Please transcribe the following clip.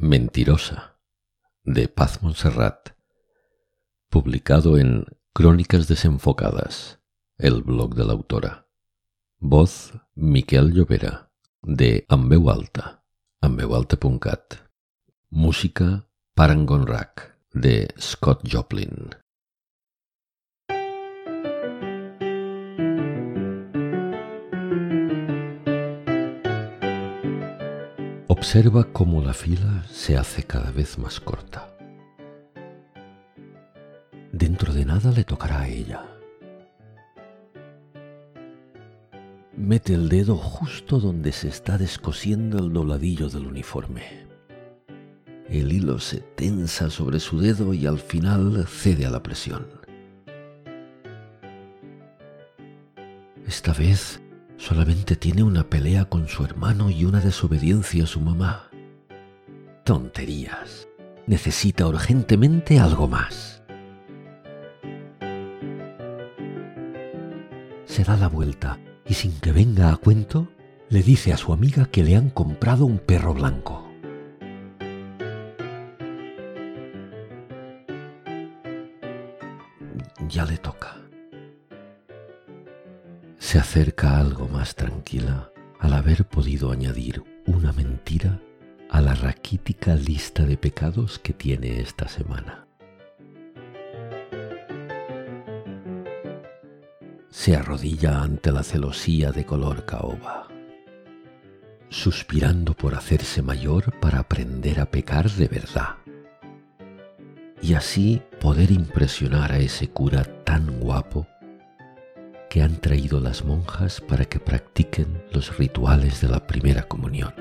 Mentirosa, de Paz Montserrat, publicado en Crónicas Desenfocadas, el blog de la autora. Voz Miquel Llovera, de Ambeu Alta, ambeualta.cat. Música Parangon Rack, de Scott Joplin. Observa cómo la fila se hace cada vez más corta. Dentro de nada le tocará a ella. Mete el dedo justo donde se está descosiendo el dobladillo del uniforme. El hilo se tensa sobre su dedo y al final cede a la presión. Esta vez Solamente tiene una pelea con su hermano y una desobediencia a su mamá. Tonterías. Necesita urgentemente algo más. Se da la vuelta y sin que venga a cuento, le dice a su amiga que le han comprado un perro blanco. Ya le toca se acerca algo más tranquila al haber podido añadir una mentira a la raquítica lista de pecados que tiene esta semana. Se arrodilla ante la celosía de color caoba, suspirando por hacerse mayor para aprender a pecar de verdad y así poder impresionar a ese cura tan guapo que han traído las monjas para que practiquen los rituales de la primera comunión.